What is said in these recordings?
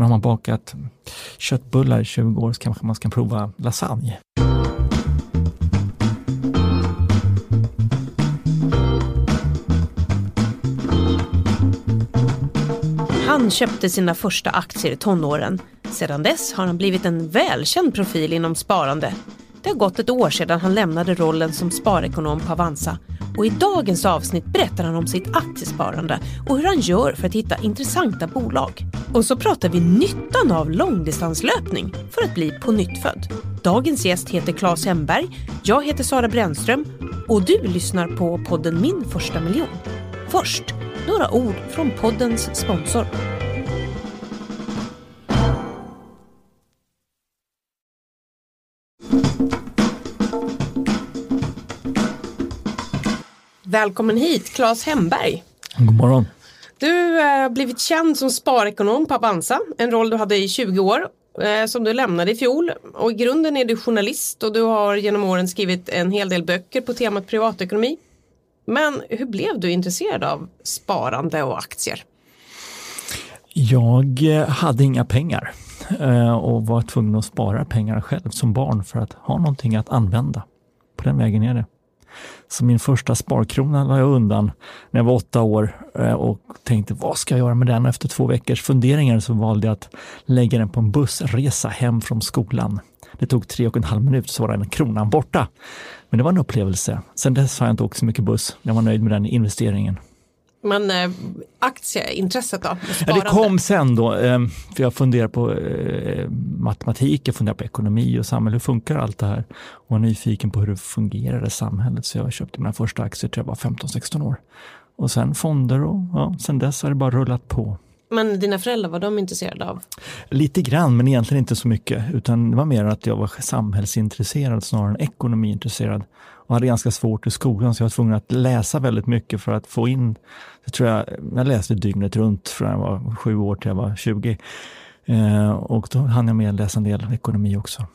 Men har man bakat köttbullar i 20 år så kanske man ska prova lasagne. Han köpte sina första aktier i tonåren. Sedan dess har han blivit en välkänd profil inom sparande. Det har gått ett år sedan han lämnade rollen som sparekonom på Avanza och i dagens avsnitt berättar han om sitt aktiesparande och hur han gör för att hitta intressanta bolag. Och så pratar vi nyttan av långdistanslöpning för att bli på nytt född. Dagens gäst heter Claes Hemberg, jag heter Sara Brännström och du lyssnar på podden Min första miljon. Först några ord från poddens sponsor. Välkommen hit Claes Hemberg. God morgon. Du eh, har eh, blivit känd som sparekonom på Avanza, en roll du hade i 20 år eh, som du lämnade i fjol. Och i grunden är du journalist och du har genom åren skrivit en hel del böcker på temat privatekonomi. Men hur blev du intresserad av sparande och aktier? Jag eh, hade inga pengar eh, och var tvungen att spara pengar själv som barn för att ha någonting att använda. På den vägen är det. Så min första sparkrona la jag undan när jag var åtta år Eh, och tänkte vad ska jag göra med den? Efter två veckors funderingar så valde jag att lägga den på en bussresa hem från skolan. Det tog tre och en halv minut så var den kronan borta. Men det var en upplevelse. Sen dess har jag inte åkt så mycket buss. Jag var nöjd med den investeringen. Men eh, aktieintresset då? Ja, det kom sen då. Eh, för jag funderar på eh, matematik, jag funderar på ekonomi och samhälle. Hur funkar allt det här? Och var nyfiken på hur det fungerar i samhället. Så jag köpte mina första aktier till jag var 15-16 år. Och sen fonder och ja, sen dess har det bara rullat på. Men dina föräldrar, var de intresserade av? Lite grann, men egentligen inte så mycket. Utan det var mer att jag var samhällsintresserad snarare än ekonomiintresserad. Och hade ganska svårt i skolan, så jag var tvungen att läsa väldigt mycket för att få in, jag tror jag, jag läste dygnet runt från jag var sju år till jag var 20. Eh, och då hann jag med att läsa en del ekonomi också.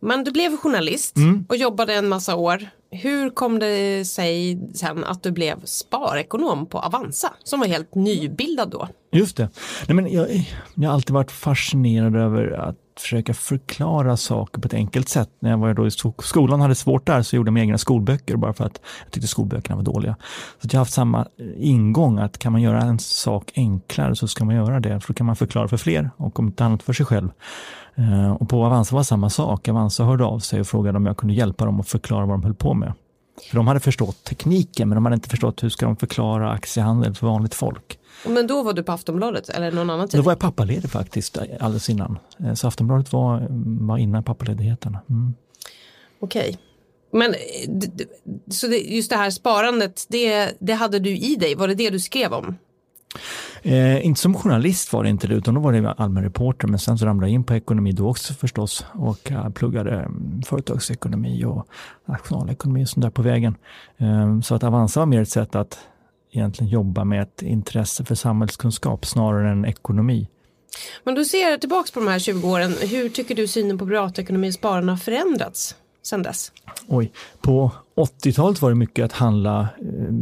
Men du blev journalist mm. och jobbade en massa år. Hur kom det sig sen att du blev sparekonom på Avanza som var helt nybildad då? Just det. Nej, men jag, jag har alltid varit fascinerad över att försöka förklara saker på ett enkelt sätt. När jag var då i skolan hade svårt där så gjorde jag egna skolböcker bara för att jag tyckte skolböckerna var dåliga. Så jag har haft samma ingång att kan man göra en sak enklare så ska man göra det. För då kan man förklara för fler och om inte annat för sig själv. Eh, och på Avanza var samma sak. Avanza hörde av sig och frågade om jag kunde hjälpa dem att förklara vad de höll på med. För de hade förstått tekniken men de hade inte förstått hur ska de förklara aktiehandel för vanligt folk. Men då var du på Aftonbladet eller någon annan tid? Då var jag pappaledig faktiskt alldeles innan. Eh, så Aftonbladet var, var innan pappaledigheten. Mm. Okej. Okay. Men så det, just det här sparandet, det, det hade du i dig, var det det du skrev om? Eh, inte som journalist var det inte det, utan då var det allmän reporter. Men sen så ramlade jag in på ekonomi då också förstås och uh, pluggade eh, företagsekonomi och nationalekonomi och sånt där på vägen. Eh, så att Avanza var mer ett sätt att egentligen jobba med ett intresse för samhällskunskap snarare än ekonomi. Men du ser tillbaks på de här 20 åren, hur tycker du synen på privatekonomi och sparande har förändrats sedan dess? Oj, på 80-talet var det mycket att handla eh,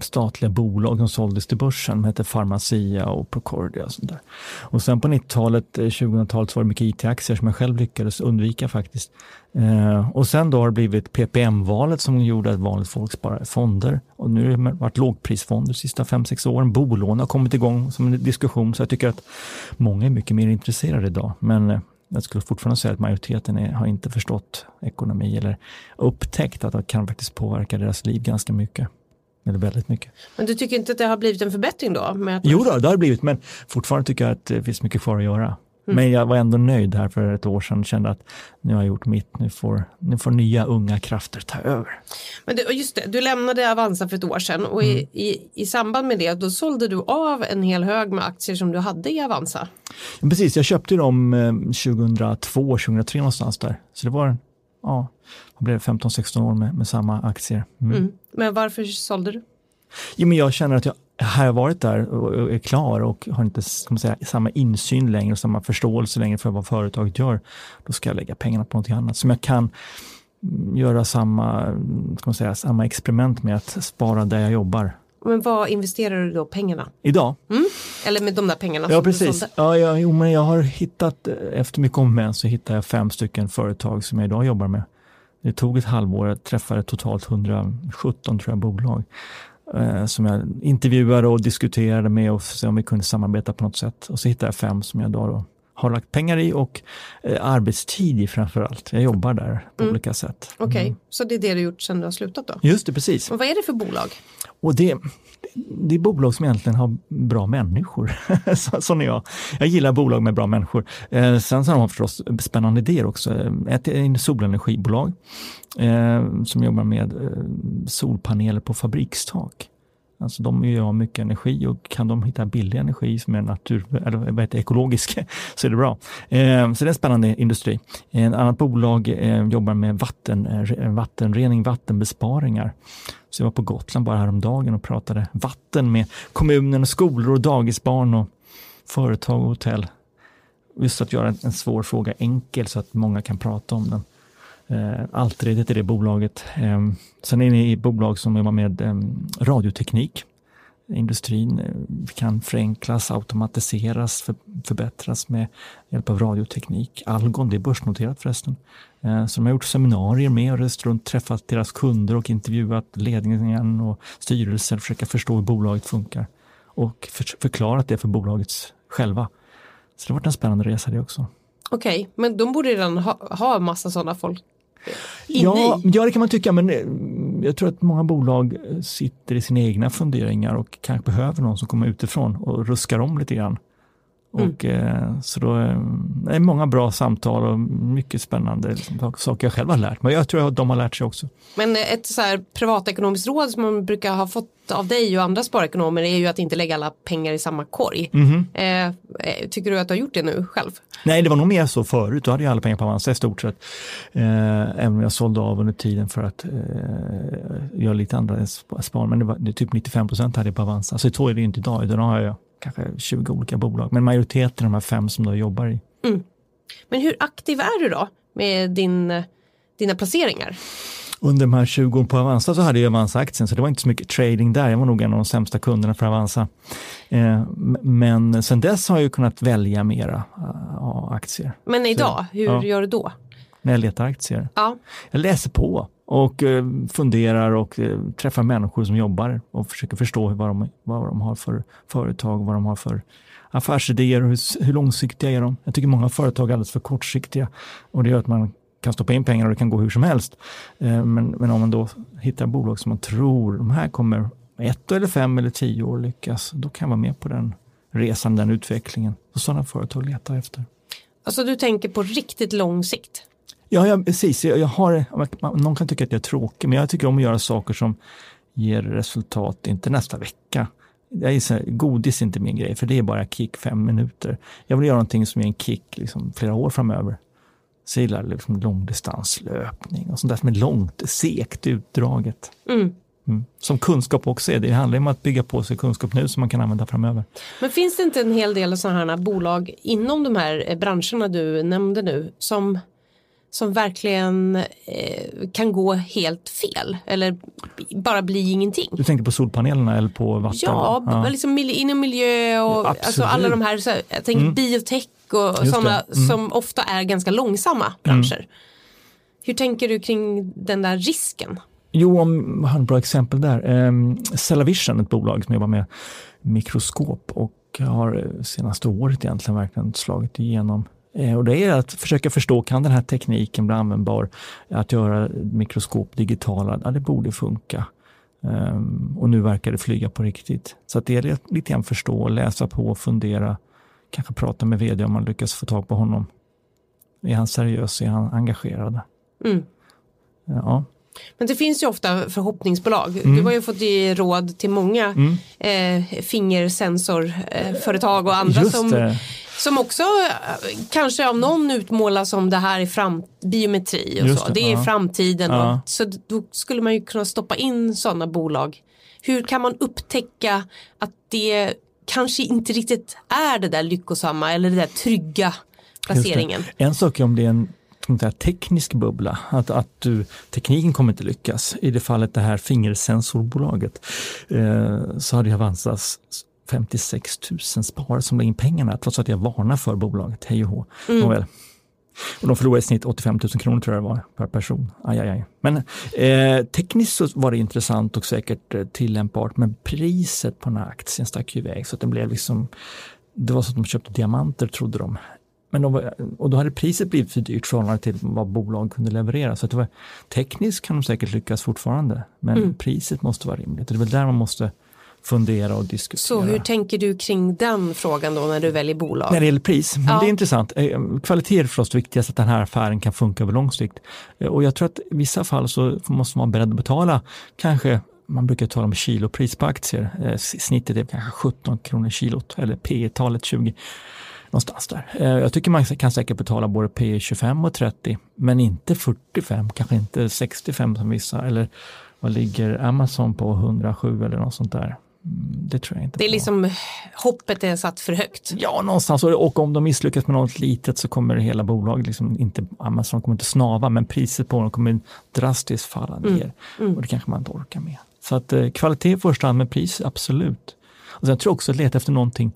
statliga bolag som såldes till börsen. De hette Pharmacia och Procordia och sånt där. Och sen på 90-talet, 2000-talet eh, var det mycket IT-aktier som jag själv lyckades undvika faktiskt. Eh, och sen då har det blivit PPM-valet som gjorde att vanligt folk sparar fonder. Och nu har det varit lågprisfonder de sista 5-6 åren. Bolån har kommit igång som en diskussion så jag tycker att många är mycket mer intresserade idag. Men eh, jag skulle fortfarande säga att majoriteten är, har inte förstått ekonomi eller upptäckt att det kan faktiskt påverka deras liv ganska mycket. Eller väldigt mycket. Men du tycker inte att det har blivit en förbättring då? Med att jo då, det har det blivit, men fortfarande tycker jag att det finns mycket kvar att göra. Mm. Men jag var ändå nöjd här för ett år sedan och kände att nu har jag gjort mitt, nu får, nu får nya unga krafter ta över. Men du, just det, du lämnade Avanza för ett år sedan och mm. i, i, i, samband med det då sålde du av en hel hög med aktier som du hade i Avanza. Ja, precis, jag köpte dem 2002, eh, 2003 någonstans där. Så det var, ja, vad blev 15-16 år med, med samma aktier. Mm. Mm. Men varför sålde du? Jo, men jag känner att jag har jag varit där och är klar och har inte säga, samma insyn längre och samma förståelse längre för vad företaget gör, då ska jag lägga pengarna på något annat som jag kan göra samma, ska säga, samma experiment med att spara där jag jobbar. Men vad investerar du då pengarna? Idag? Mm. Eller med de där pengarna Ja precis. Ja, ja, jo, men jag har hittat, eh, efter mycket om men så hittade jag fem stycken företag som jag idag jobbar med. Det tog ett halvår, jag träffade totalt 117 tror jag, bolag som jag intervjuade och diskuterade med och se om vi kunde samarbeta på något sätt. Och så hittade jag fem som jag idag då har lagt pengar i och eh, arbetstid i framför allt. Jag jobbar där på Mm. olika sätt. Okej, så det är det du gjort sedan du har slutat då? Just det, precis. Och vad är det för bolag? Och det, det är bolag som egentligen har bra människor. Så- Sån är jag. Jag gillar bolag med bra människor. Eh, sen så har de förstås spännande idéer också. Eh, ett är en solenergibolag eh, som jobbar med eh, solpaneler på fabrikstak. Alltså de gör av mycket energi och kan de hitta billig energi som är natur, eller vad heter, ekologisk så är det bra. Eh, så det är en spännande industri. En annat bolag eh, jobbar med vatten, eh, vattenrening, vattenbesparingar. Så jag var på Gotland bara häromdagen och pratade vatten med kommunen, och skolor och dagisbarn och företag och hotell. Just att göra en, en svår fråga enkel så att många kan prata om den. Eh, Altred heter det bolaget. Eh, sen är ni i bolag som jobbar med eh, radioteknik. Industrin eh, kan förenklas, automatiseras, för, förbättras med hjälp av radioteknik. Algon, det är börsnoterat förresten. Eh, så de har gjort seminarier med och rest runt, träffat deras kunder och intervjuat ledningen och styrelsen. försöka förstå hur bolaget funkar och för, förklarat det för bolaget själva. Så det har varit en spännande resa det också. Okej, men de borde redan ha, ha massa sådana folk inne Ja, i. ja, det kan man tycka, men eh, jag tror att många bolag eh, sitter i sina egna funderingar och kanske behöver någon som kommer utifrån och ruskar om lite grann. Mm. Och, eh, så då eh, det är många bra samtal och mycket spännande liksom, saker jag själv har lärt mig. Jag tror att de har lärt sig också. Men ett så här privatekonomiskt råd som man brukar ha fått av dig och andra sparekonomer är ju att inte lägga alla pengar i samma korg. Mhm. Eh, eh, tycker du att du har gjort det nu själv? Nej, det var nog mer så förut. Då hade jag alla pengar på Avanza i stort sett. Eh, även om jag sålde av under tiden för att eh, göra lite andra sp- spar. Men det var det typ 95 procent hade jag på Avanza. Så så är det inte idag. Idag har jag kanske 20 olika bolag. Men majoriteten av de här fem som jag jobbar i. Men hur aktiv är du då med din, dina placeringar? Under de här 20 åren på Avanza så hade jag Avanza-aktien så det var inte så mycket trading där. Jag var nog en av de sämsta kunderna för Avanza. Eh, men sen dess har jag kunnat välja mera eh, aktier Men idag, hur ja. gör du då? när jag letar aktier. Ja, Jag läser på och eh, funderar och eh, träffar människor som jobbar och försöker förstå vad de, vad de har för företag, vad de har för affärsidéer och hur, hur långsiktiga är de. Jag tycker många företag är alldeles för kortsiktiga och det gör att man kan stoppa in pengar och det kan gå hur som helst. Eh, men, men om man då hittar bolag som man tror, de här kommer ett eller fem eller tio år lyckas, då kan jag vara med på den resan, den utvecklingen. Och sådana företag letar jag efter. alltså du tänker på riktigt lång sikt. Ja, ja precis. Jag, jag har, någon kan tycka att jag är tråkig, men jag tycker om att göra saker som ger resultat, inte nästa vecka. Jag här, godis är inte min grej, för det är bara kick fem minuter. Jag vill göra någonting som ger en kick liksom, flera år framöver. Så jag gillar liksom långdistanslöpning och sånt där som är långt, segt, utdraget. Mm. Mm. Som kunskap också är. Det handlar om att bygga på sig kunskap nu som man kan använda framöver. Men finns det inte en hel del sådana här bolag inom de här eh, branscherna du nämnde nu som, som verkligen eh, kan gå helt fel eller bara bli ingenting? Du tänker på solpanelerna eller på vatten? Ja, b- liksom inom miljö och Absolut. alltså alla de här, så här jag tänker Mm. biotech och sådana. Mm. som ofta är ganska långsamma branscher. Hur tänker du kring den där risken? Jo, om, har ett bra exempel där. Um, Cellavision, ett bolag som jobbar med mikroskop och har eh, senaste året egentligen verkligen slagit igenom. Eh, och det är att försöka förstå, kan den här tekniken bli användbar? Att göra mikroskop digitala, ja det borde funka. Ehm, och nu verkar det flyga på riktigt. Så att det är lite- lite grann förstå, läsa på, fundera, kanske prata med vd om man lyckas få tag på honom. Är han seriös? Är han engagerad? Mm. Ja. Men det finns ju ofta förhoppningsbolag. Mm. Du har ju fått ge råd till många eh, fingersensorföretag och andra Just som, det. Som också eh, kanske av någon utmålas som det här är fram, biometri och Just så. det, Det, är ja. framtiden. Ja. Och, så då skulle man ju kunna stoppa in sådana bolag. Hur kan man upptäcka att det kanske inte riktigt är det där lyckosamma eller det där trygga placeringen? En sak är om det är en teknisk bubbla, att, att du, tekniken kommer inte lyckas. I det fallet det här fingersensorbolaget eh, så hade Avanzas 56 000 sparare som la in pengarna trots att jag varnar för bolaget, hej och hå. Mm. Nåväl. Och de förlorade i snitt 85 000 kronor tror jag det var per person. Aj, aj, aj. Men eh, tekniskt så var det intressant och säkert eh, tillämpbart men priset på den här aktien stack ju iväg så att den blev liksom det var så att de köpte diamanter trodde de. Men de var, och då hade priset blivit för dyrt förhållande till vad bolag kunde leverera. Så att det var, tekniskt kan de säkert lyckas fortfarande, men mm. priset måste vara rimligt. Och det är väl där man måste fundera och diskutera. Så hur tänker du kring den frågan då när du väljer bolag? När det gäller pris, ja. det är intressant. Eh, kvalitet är förstås viktigast, att den här affären kan funka över lång sikt. Eh, och jag tror att i vissa fall så måste man vara beredd att betala kanske man brukar tala om kilopris på aktier. Eh, snittet är kanske 17 kronor kilot eller P talet 20 någonstans där. Jag tycker man kan säkert betala både P 25 och 30 men inte 45, kanske inte 65 som vissa eller vad ligger Amazon på 107 eller något sånt där. Mm, det tror jag inte Det är på. liksom, hoppet är satt för högt. Ja, någonstans. Och om de misslyckas med något litet så kommer hela bolaget, liksom inte, Amazon kommer inte snava, men priset på dem kommer drastiskt falla mm. ner. Mm. Och det kanske man inte orkar med. Så att eh, kvalitet i första hand, men pris absolut. Och sen tror jag också att leta efter någonting,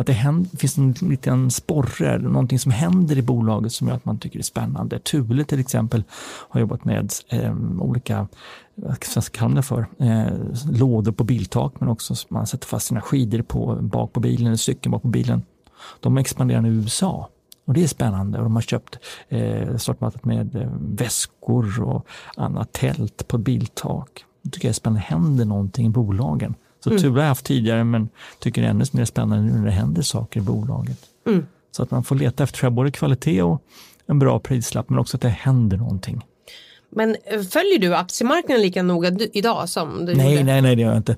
att det händer, finns en liten sporre, någonting som händer i bolaget som gör att man tycker det är spännande. Thule till exempel har jobbat med eh, olika vad ska jag kalla det för, eh, lådor på biltak men också man sätter fast sina skidor på, bak på bilen eller cykeln bak på bilen. De expanderar nu i USA och det är spännande och de har köpt eh, startmattat med eh, väskor och annat tält på biltak. Det tycker jag är spännande, det händer någonting i bolagen. Så mm. tur har jag haft tidigare men tycker det är ännu mer spännande nu när det händer saker i bolaget. Mm. Så att man får leta efter både kvalitet och en bra prislapp men också att det händer någonting. Men eh, följer du aktiemarknaden lika noga idag som du nej, gjorde? Nej, nej, det gör jag inte.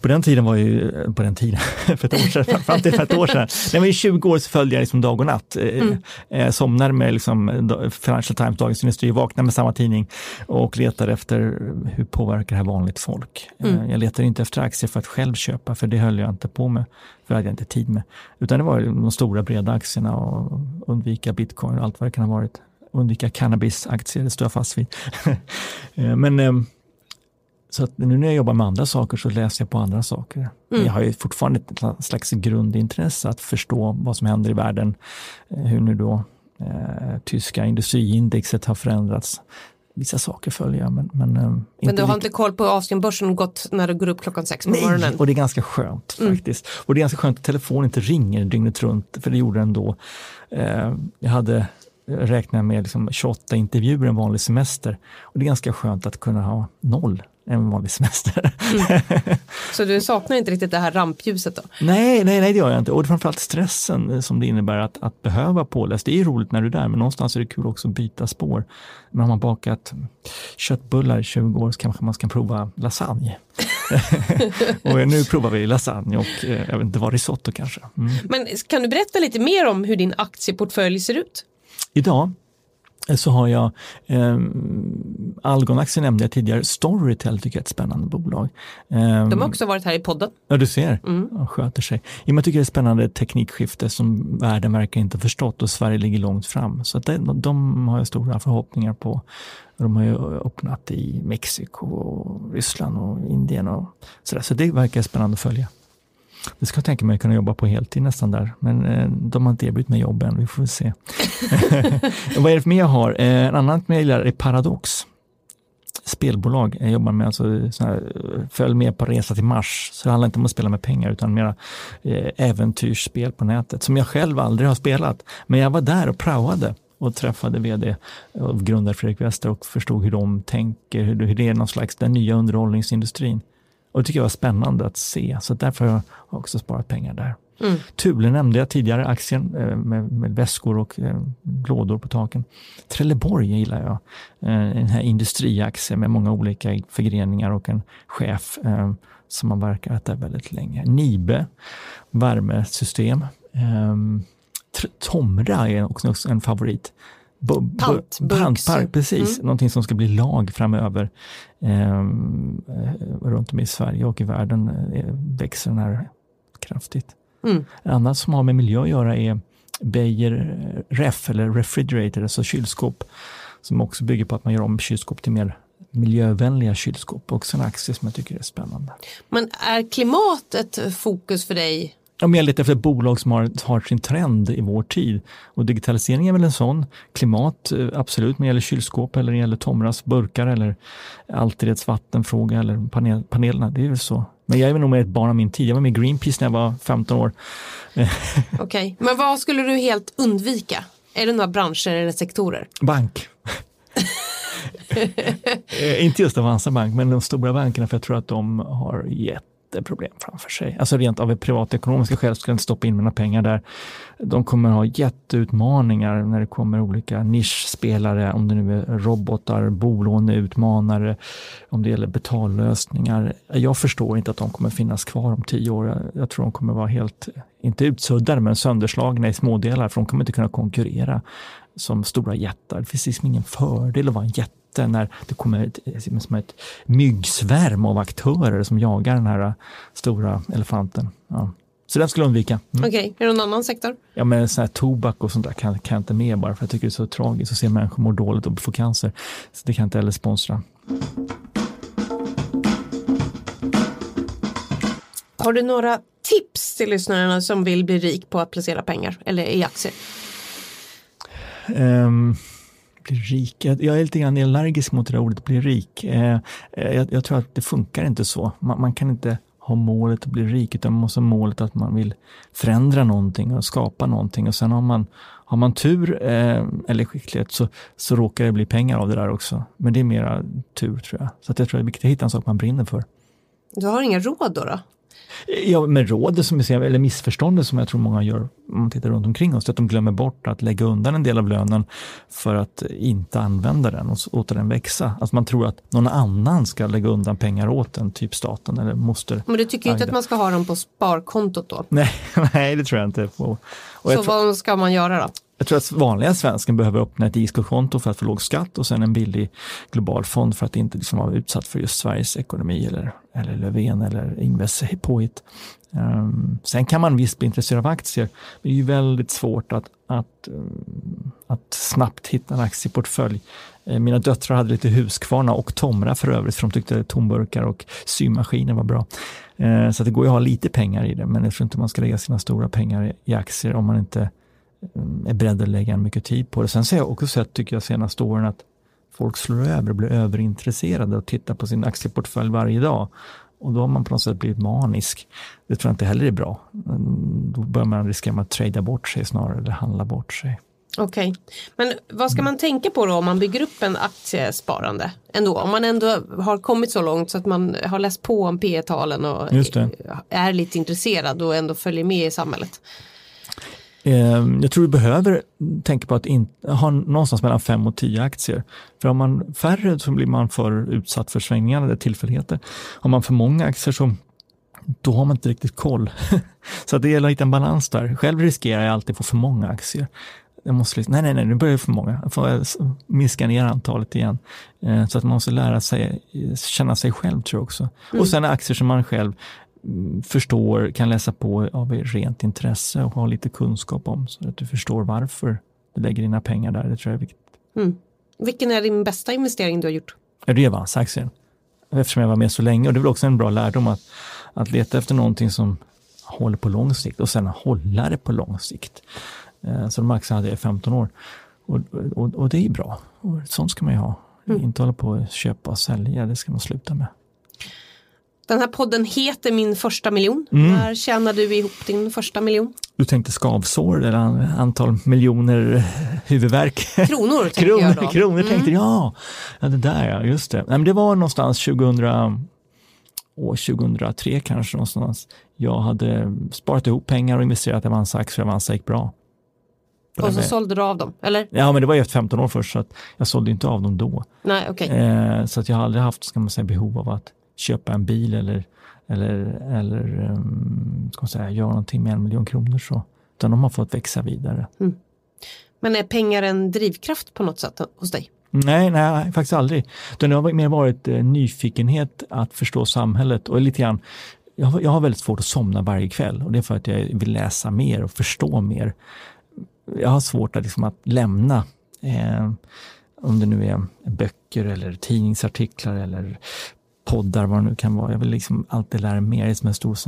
På den tiden var ju, eh, på den tiden, för ett år sedan, fram till för ett år sedan, när jag var 20 år så följde jag liksom dag och natt. Eh, mm. Jag somnade med liksom Financial Times, Dagens Industri, vaknade med samma tidning och letade efter hur påverkar det här vanligt folk. Mm. Jag letade inte efter aktier för att själv köpa, för det höll jag inte på med, för det hade jag inte tid med. Utan det var de stora breda aktierna och undvika bitcoin och allt vad det kan ha varit undvika cannabisaktier, det står jag fast vid. Eh, men eh, så att nu när jag jobbar med andra saker så läser jag på andra saker. Mm. Jag har ju fortfarande ett slags grundintresse att förstå vad som händer i världen. Eh, hur nu då eh, tyska industriindexet har förändrats. Vissa saker följer jag men, men, eh, men du har inte koll på Asienbörsen gått när du går upp klockan sex på Nej, morgonen? och det är ganska skönt mm. faktiskt. Och det är ganska skönt att telefonen inte ringer dygnet runt, för det gjorde den då. Eh, jag hade räknar med liksom 28 intervjuer en vanlig semester. Och det är ganska skönt att kunna ha noll en vanlig semester. Mm. Så du saknar inte riktigt det här rampljuset då? Nej, nej, nej det gör jag inte. Och framförallt stressen som det innebär att, att behöva påläsa. Det är roligt när du är där, men någonstans är det kul också att byta spår. Men har man bakat köttbullar i 20 år så kanske man ska prova lasagne. och nu provar vi lasagne och eh, jag vet inte vad, risotto kanske. Mm. Men kan du berätta lite mer om hur din aktieportfölj ser ut? Idag så har jag eh, Algon-aktien nämnde jag tidigare, Storytel tycker jag är ett spännande bolag. Eh, De har också varit här i podden. Ja, du ser, mm. de sköter sig. Jag tycker det är ett spännande teknikskifte som världen verkar inte ha förstått och Sverige ligger långt fram. Så det, de, de har jag stora förhoppningar på. De har ju öppnat i Mexiko, och Ryssland och Indien och sådär. Så det verkar spännande att följa. Det ska jag tänka mig kunna jobba på heltid nästan där, men eh, de har inte erbjudit mig jobb än, vi får se. Vad är det för mer jag har? Eh, en annan som jag gillar är Paradox. Spelbolag jag jobbar med, alltså här, följ med på resa till Mars. Så det handlar inte om att spela med pengar utan mera eh, äventyrsspel på nätet som jag själv aldrig har spelat. Men jag var där och praoade och träffade vd och grundare Fredrik Wester och förstod hur de tänker, hur, hur det är någon slags den nya underhållningsindustrin. Och det tycker jag var spännande att se, så därför har jag också sparat pengar där. Mm. Thule nämnde jag tidigare, aktien eh, med, med väskor och eh, lådor på taken. Trelleborg gillar jag, eh, den här industriaktien med många olika förgreningar och en chef eh, som har verkat där väldigt länge. Nibe, värmesystem. Eh, Tomra är också en favorit. Pantpark, precis. Mm. Någonting som ska bli lag framöver runt om i Sverige och i världen eh, växer den här kraftigt. Mm. Annat som har med miljö att göra är Beijer Ref eller Refrigerator, alltså kylskåp som också bygger på att man gör om kylskåp till mer miljövänliga kylskåp. Också en aktie som jag tycker är spännande. Men är klimat ett fokus för dig? Ja, men jag letar efter bolag som har, har sin trend i vår tid. Och digitalisering är väl en sån. Klimat, eh, absolut, när det gäller kylskåp eller det gäller Tomras burkar eller Altereds vattenfråga eller panel, panelerna. Det är väl så. Men jag är nog med ett barn av min tid. Jag var med i Greenpeace när jag var 15 år. Okej, okay. men vad skulle du helt undvika? Är det några branscher eller sektorer? Bank. Eh, inte just Avanza Bank, men de stora bankerna, för jag tror att de har jätteproblem framför sig. Alltså rent av privatekonomiska skäl skulle jag inte stoppa in mina pengar där. De kommer ha jätteutmaningar när det kommer olika nischspelare, om det nu är robotar, bolåneutmanare, om det gäller betallösningar. Jag förstår inte att de kommer finnas kvar om tio år. Jag tror de kommer vara helt, inte utsuddade, men sönderslagna i smådelar, för de kommer inte kunna konkurrera som stora jättar. Det finns liksom ingen fördel att vara en jätte när det kommer ett, som ett myggsvärm av aktörer som jagar den här stora elefanten. Ja. Så den skulle jag undvika. Mm. Okej, okay. är det någon annan sektor? Ja, men sån här tobak och sånt där kan, kan jag inte med bara för jag tycker det är så tragiskt att se människor må dåligt och få cancer. Så det kan jag inte heller sponsra. Har du några tips till lyssnarna som vill bli rik på att placera pengar eller i aktier? Um, bli rik. Jag, jag är lite grann allergisk mot det där ordet bli rik. Eh, eh, jag, jag, tror att det funkar inte så. Man, man, kan inte ha målet att bli rik utan man måste ha målet att man vill förändra någonting och skapa någonting och sen har man, har man tur eh, eller skicklighet så, så råkar det bli pengar av det där också. Men det är mera tur tror jag. Så att jag tror det är viktigt att hitta en sak man brinner för. Du har inga råd då? då? Ja, med rådet som vi ser, eller missförståndet som jag tror många gör om man tittar runt omkring oss, att de glömmer bort att lägga undan en del av lönen för att inte använda den och låta den växa. Att man tror att någon annan ska lägga undan pengar åt en, typ staten eller moster. Men du tycker inte att man ska ha dem på sparkontot då? Nej, nej det tror jag inte. På. Och Så vad ska man göra då? Jag tror att vanliga svensken behöver öppna ett ISK-konto för att få låg skatt och sen en billig global fond för att inte liksom vara utsatt för just Sveriges ekonomi eller, eller Löfven eller Ingves påhitt. Um, sen kan man visst bli intresserad av aktier, men det är ju väldigt svårt att, att, um, att snabbt hitta en aktieportfölj. Eh, mina döttrar hade lite Husqvarna och Tomra för övrigt, för de tyckte tomburkar och symaskiner var bra. Uh, så det går ju att ha lite pengar i det, men jag tror inte man ska lägga sina stora pengar i aktier om man inte är beredd att lägga mycket tid på det. Sen ser jag också sett, tycker jag, senaste åren att folk slår över och blir överintresserade och tittar på sin aktieportfölj varje dag. Och då har man på något sätt blivit manisk. Det tror jag inte heller är bra. Då börjar man riskera att trada bort sig snarare eller handla bort sig. Okej, okay. men vad ska man tänka på då om man bygger upp en aktiesparande? Ändå, om man ändå har kommit så långt så att man har läst på om P talen och är lite intresserad och ändå följer med i samhället. Ehm, jag tror vi behöver tänka på att in, ha någonstans mellan fem och tio aktier. För har man färre så blir man för utsatt för svängningar eller tillfälligheter. Har man för många aktier så då har man inte riktigt koll. så det gäller att hitta en balans där. Själv riskerar jag alltid att få för många aktier. Jag måste liksom, nej, nej, nej, nu börjar jag för många. Jag får minska ner antalet igen. Ehm, så att man måste lära sig känna sig själv tror jag också. Mm. Och sen aktier som man själv förstår, kan läsa på av rent intresse och ha lite kunskap om så att du förstår varför du lägger dina pengar där. Det tror jag är viktigt. Mm. Vilken är din bästa investering du har gjort? Avanza-aktien. Eftersom jag var med så länge och det är väl också en bra lärdom att, att leta efter någonting som håller på lång sikt och sen hålla det på lång sikt. Eh, så de aktierna hade jag i 15 år. Och, och, och, det är bra. Och sånt ska man ju ha. Mm. Inte hålla på att köpa och sälja, det ska man sluta med. Den här podden heter Min första miljon. Mm. När tjänade du ihop din första miljon? Du tänkte skavsår eller antal miljoner huvudvärk? Kronor tänkte kronor, jag då. Kronor mm. tänkte jag, ja. det där ja, just det. Nej, men det var någonstans 2000, år 2003 kanske någonstans. Jag hade sparat ihop pengar och investerat i Avanza-aktier och Avanza gick bra. Och så sålde du av dem, eller? Ja, men det var ju efter 15 år först så att jag sålde inte av dem då. Nej, okay. Eh, så att jag har aldrig haft, ska man säga, behov av att köpa en bil eller, eller, eller um, ska man säga, göra någonting med en miljon kronor. Så. Utan de har fått växa vidare. Mm. Men är pengar en drivkraft på något sätt hos dig? Nej, nej, faktiskt aldrig. det har mer varit eh, nyfikenhet att förstå samhället och lite grann jag har, jag har väldigt svårt att somna varje kväll och det är för att jag vill läsa mer och förstå mer. Jag har svårt att, liksom, att lämna eh, om det nu är böcker eller tidningsartiklar eller poddar, vad det nu kan vara. Jag vill liksom alltid lära mig mer, det är som en stor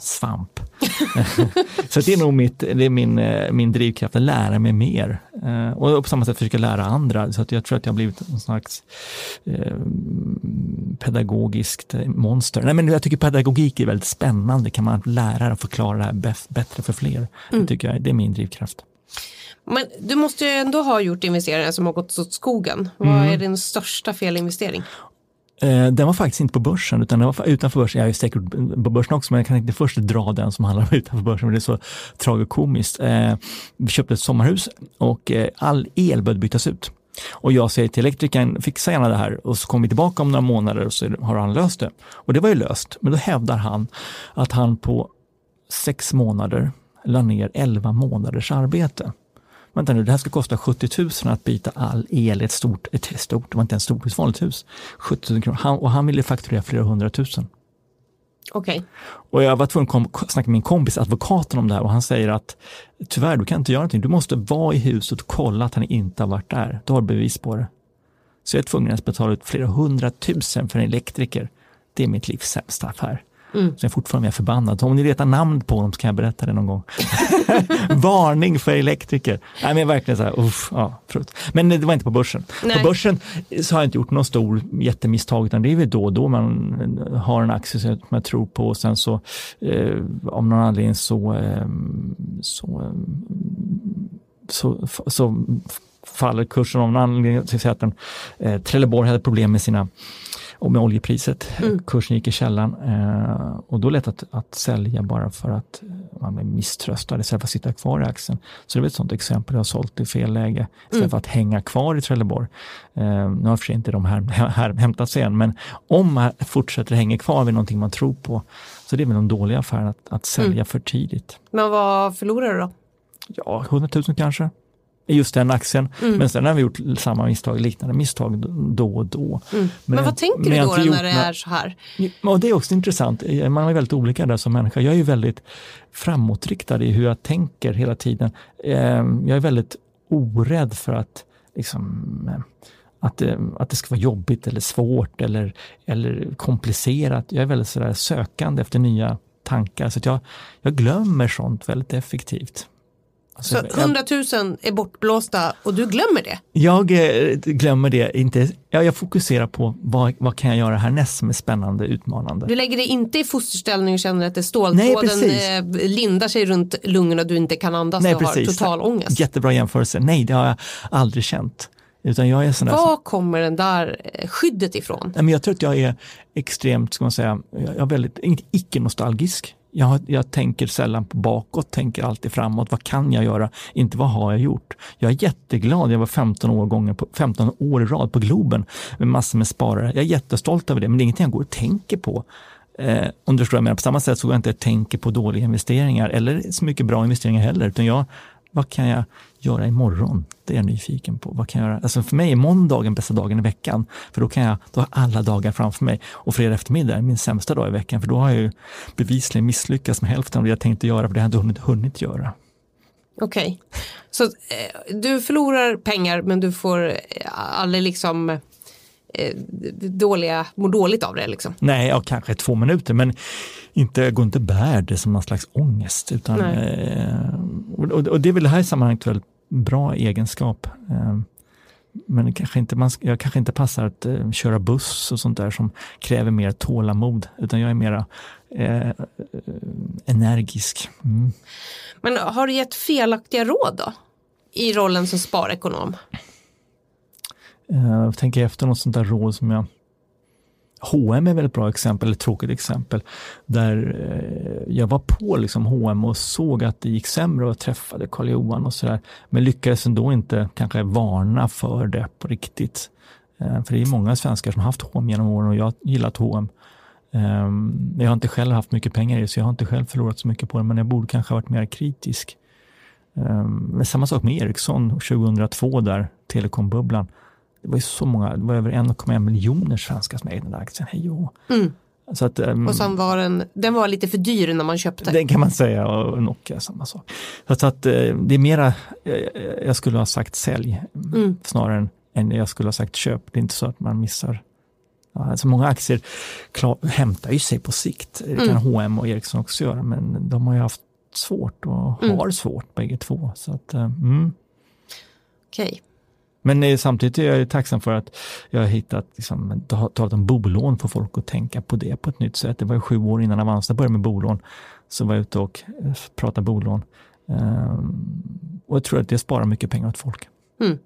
svamp. så det är nog mitt, det är min, eh, min drivkraft, att lära mig mer. Eh, och på samma sätt försöka lära andra, så att jag tror att jag har blivit en slags eh, pedagogiskt monster. Nej, men jag tycker pedagogik är väldigt spännande, kan man lära och förklara det här bättre för fler. Mm. Det tycker jag, det är min drivkraft. Men du måste ju ändå ha gjort investeringar som har gått åt skogen. Vad mm. är din största felinvestering? Eh, den var faktiskt inte på börsen utan den var utanför börsen. Jag är säkert på börsen också men jag kan inte först dra den som handlar om utanför börsen, för det är så tragikomiskt. Eh, vi köpte ett sommarhus och eh, all el började bytas ut. Och jag säger till elektrikern, fixa gärna det här och så kommer vi tillbaka om några månader och så har han löst det. Och det var ju löst, men då hävdar han att han på sex månader la ner elva månaders arbete vänta nu, det här ska kosta 70 000 att byta all el i ett stort, ett stort, det var inte ens stort, ett vanligt hus. 70 000 kronor. Han, och han ville fakturera flera hundratusen. Okej. Okay. Och jag var tvungen att snacka med min kompis, advokaten, om det här och han säger att tyvärr, du kan inte göra någonting. Du måste vara i huset och kolla att han inte har varit där. Du har bevis på det. Så jag är tvungen att betala ut flera hundratusen för en elektriker. Det är mitt livs sämsta affär. Mm. Så jag är fortfarande förbannad. Så om ni letar namn på dem så kan jag berätta det någon gång. Varning för elektriker. Nej, men verkligen så här, uff, ja, Men det var inte på börsen. Nej. På börsen så har jag inte gjort någon stor jättemisstag utan det är väl då och då man har en aktie som jag tror på och sen så eh, av någon anledning så, eh, så, eh, så, så, så faller kursen av någon anledning. Till att den, eh, Trelleborg hade problem med sina och med oljepriset. Mm. Kursen gick i källan eh, och då lät att, att sälja bara för att man blev misströstad istället för att sitta kvar i aktien. Så det är ett sådant exempel, jag har sålt i fel läge istället mm. för att hänga kvar i Trelleborg. Eh, nu har för sig inte de här, här sig än, men om man fortsätter hänga kvar vid någonting man tror på, så det är väl en dålig affär att, att sälja mm. för tidigt. Men vad förlorar du då? Ja, 100 000 kanske just den aktien. Mm. Men sen har vi gjort samma misstag, liknande misstag då och då. Mm. Men, men, vad tänker du då, då när det är så här? Och det är också intressant, man är väldigt olika där som människa. Jag är ju väldigt framåtriktad i hur jag tänker hela tiden. Ehm, jag är väldigt orädd för att liksom, att det, att det ska vara jobbigt eller svårt eller, eller komplicerat. Jag är väldigt sådär sökande efter nya tankar så jag, jag glömmer sånt väldigt effektivt. Så 100 000 är bortblåsta och du glömmer det? Jag eh, glömmer det inte. Ja, jag fokuserar på vad, vad kan jag göra härnäst som är spännande, utmanande. Du lägger dig inte i fosterställning och känner att ståltråden Nej, eh, lindar sig runt lungorna och du inte kan andas Nej, och precis. har total ångest? Jättebra jämförelse. Nej, det har jag aldrig känt. Utan jag är sån Var som... kommer den där eh, skyddet ifrån? Nej, men jag tror att jag är extremt, ska man säga, jag är väldigt, icke-nostalgisk jag, jag tänker sällan bakåt, tänker alltid framåt. Vad kan jag göra? Inte vad har jag gjort? Jag är jätteglad. Jag var 15 år, gånger på, 15 år i rad på Globen med massor med sparare. Jag är jättestolt över det, men det är ingenting jag går och tänker på. Eh, om du förstår vad jag menar. På samma sätt så går jag inte och tänker på dåliga investeringar eller så mycket bra investeringar heller, utan jag vad kan jag göra imorgon? Det är jag nyfiken på. Vad kan jag göra? Alltså för mig är måndagen bästa dagen i veckan, för då kan jag, då har alla dagar framför mig. Och fredag eftermiddag är min sämsta dag i veckan, för då har jag ju bevisligen misslyckats med hälften av det jag tänkte göra, för det har jag inte hunnit, hunnit göra. Okej, okay. så eh, du förlorar pengar men du får eh, aldrig liksom eh, dåliga, mår dåligt av det liksom? Nej, ja, kanske två minuter men inte, går inte bär det som någon slags ångest. Utan, eh, och, och, det är väl det här sammanhanget väldigt bra egenskap. Eh, men kanske inte, man, jag kanske inte passar att eh, köra buss och sånt där som kräver mer tålamod, utan jag är mera eh, energisk. Mm. Men har du gett felaktiga råd då? I rollen som sparekonom? Eh, jag tänker efter något sånt där råd som jag H&M är väl ett bra exempel, ett tråkigt exempel, där eh, jag var på liksom H&M och såg att det gick sämre och träffade Karl Johan och sådär, men lyckades ändå inte kanske varna för det på riktigt. Eh, för det är många svenskar som har haft H&M genom åren och jag har gillat H&M. Jag har inte själv haft mycket pengar i det, så jag har inte själv förlorat så mycket på det, men jag borde kanske ha varit mer kritisk. Men samma sak med Ericsson 2002 där, telekombubblan det var ju så många, det var över 1,1 miljoner svenskar som ägde den där aktien. Hej mm. Så att, um, och sen var den, den var lite för dyr när man köpte. Den kan man säga och Nokia samma sak. Så att, eh, det är mera, eh, jag skulle ha sagt sälj mm. snarare än än jag skulle ha sagt köp. Det är inte så att man missar. Alltså många aktier klar, hämtar ju sig på sikt. Det kan mm. H&M och Ericsson också göra, men de har ju haft svårt och mm. har svårt bägge två. Så att, eh, mm. Okej. Men eh, samtidigt är jag tacksam för att jag har hittat, liksom, talat om bolån för folk att tänka på det på ett nytt sätt. Det var ju sju år innan Avanza började med bolån. Så var jag ute och eh, pratade bolån. Um, och jag tror att det sparar mycket pengar åt folk. Mm.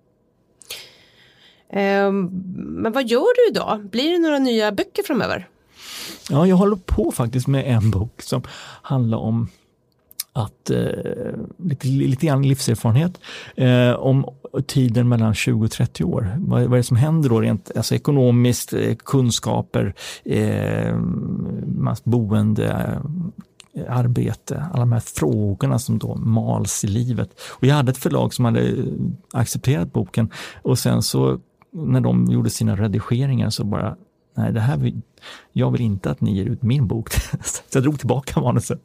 Um, men vad gör du idag? Blir det några nya böcker framöver? Ja, jag håller på faktiskt med en bok som handlar om att eh, lite, lite grann livserfarenhet eh, om tiden mellan 20 och 30 år. Vad, vad är det som händer då rent alltså ekonomiskt, eh, kunskaper, eh, boende, eh, arbete, alla de här frågorna som då mals i livet. Och jag hade ett förlag som hade eh, accepterat boken och sen så när de gjorde sina redigeringar så bara, nej det här vill, jag vill inte att ni ger ut min bok. så jag drog tillbaka manuset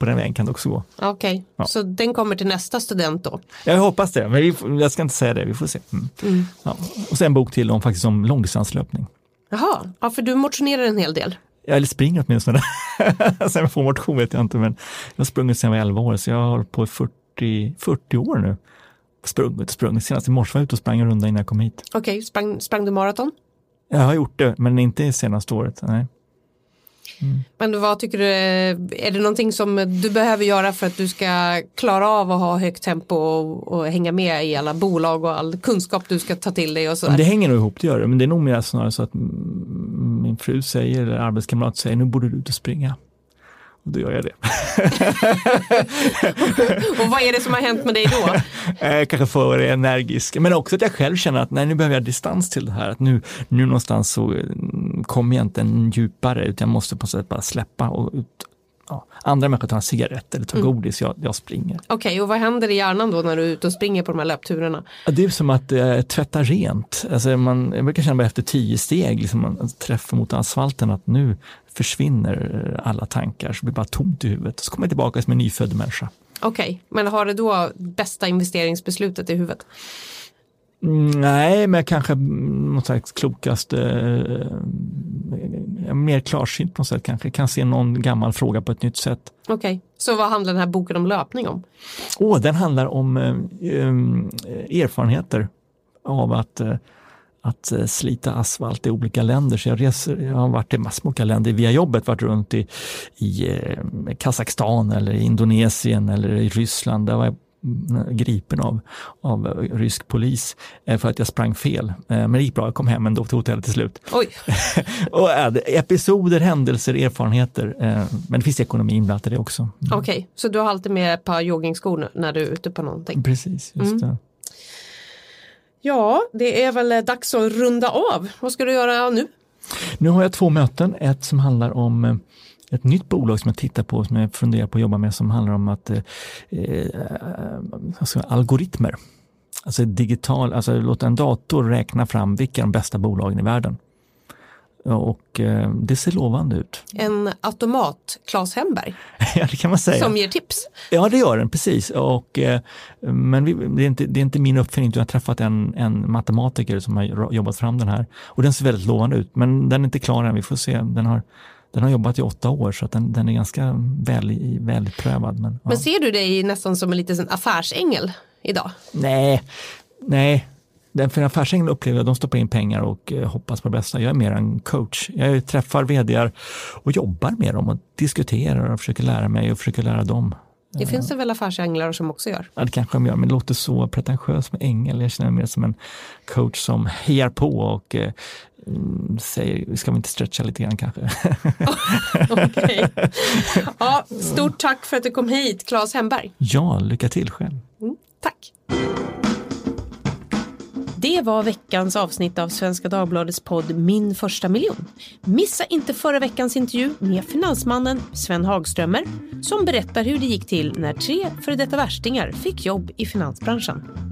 på den vägen kan det också gå. Okej, okay. ja. så den kommer till nästa student då? Jag hoppas det, men vi, jag ska inte säga det, vi får se. Mm. Mm. Ja. Och sen en bok till om, faktiskt om långdistanslöpning. Jaha, ja, för du motionerar en hel del. Jag eller springer åtminstone. sen jag får motion vet jag inte, men jag har sprungit sedan jag var 11 år, så jag har på i 40, 40 år nu. Sprungit sprungit, senast i morse var jag ute och sprang en runda innan jag kom hit. Okej, okay. sprang, sprang du maraton? Jag har gjort det, men inte senaste året. Nej. Mm. Men vad tycker du, är det någonting som du behöver göra för att du ska klara av att ha högt tempo och, och hänga med i alla bolag och all kunskap du ska ta till dig? Och så det hänger nog ihop, det gör det, men det är nog mer snarare så att min fru säger, eller arbetskamrat säger, nu borde du ut och springa. Och då gör jag det. och vad är det som har hänt med dig då? Eh, kanske för energisk, men också att jag själv känner att nej, nu behöver jag distans till det här. Att nu, nu någonstans så mm, kommer jag inte djupare, utan jag måste på något sätt bara släppa och ut, ja, andra människor tar en cigarett eller tar mm. godis, jag, jag springer. Okej, okay, och vad händer i hjärnan då när du är ute och springer på de här löpturerna? Det är som att eh, tvätta rent. Alltså man, jag brukar känna bara efter tio steg, liksom man träffar mot asfalten, att nu försvinner alla tankar, så blir det bara tomt i huvudet. Så kommer jag tillbaka som en nyfödd människa. Okej, okay, men har du då bästa investeringsbeslutet i huvudet? Mm, nej, men kanske något slags klokaste, eh, mer klarsynt på något sätt kanske, kan se någon gammal fråga på ett nytt sätt. Okej, okay. så vad handlar den här boken om löpning om? Oh, den handlar om eh, eh erfarenheter av att eh, att eh, slita asfalt i olika länder. Så jag, reser, jag har varit i massor med olika länder via jobbet, varit runt i, i eh, Kazakstan eller Indonesien eller i Ryssland. Där var jag gripen av, av rysk polis eh, för att jag sprang fel. Men det gick bra, jag kom hem ändå till hotellet till slut. Oj. och, episoder, händelser, erfarenheter. Men det finns ekonomi inblandat i det också. Mm. Okej, okay. så du har alltid med ett par joggingskor när du är ute på någonting? Precis, just mm. det. Ja, det är väl eh, dags att runda av. Vad ska du göra nu? Nu har jag två möten. Ett som handlar om eh, ett nytt bolag som jag tittar på, som jag funderar på att jobba med, som handlar om att eh, eh alltså algoritmer. Alltså digital, alltså låta en dator räkna fram vilka de bästa bolagen i världen. Och eh, det ser lovande ut. En automat, Claes Hemberg. ja, det kan man säga. Som ger tips. Ja, det gör den, precis. Och, eh, men vi, det, är inte, det är inte min uppfinning, jag har träffat en, en matematiker som har jobbat fram den här. Och den ser väldigt lovande ut, men den är inte klar än, vi får se. Den har, den har jobbat i åtta år så att den, den är ganska väl, välprövad. Men, ja. men ser du dig nästan som en liten affärsängel idag? Nej, nej, den för affärsängel upplever jag, de stoppar in pengar och eh, hoppas på det bästa. Jag är mer en coach. Jag träffar vd och jobbar med dem och diskuterar och försöker lära mig och försöker lära dem. Det finns det väl affärsänglar som också gör? Ja, det kanske de gör, men det låter så pretentiöst med ängel. Jag känner mig mer som en coach som hejar på och eh, mm, säger, ska vi inte stretcha lite grann kanske? okay. ja, stort tack för att du kom hit, Claes Hemberg. Ja, lycka till själv. Mm, tack. Det var veckans avsnitt av Svenska Dagbladets podd Min första miljon. Missa inte förra veckans intervju med finansmannen Sven Hagströmer som berättar hur det gick till när tre före detta värstingar fick jobb i finansbranschen.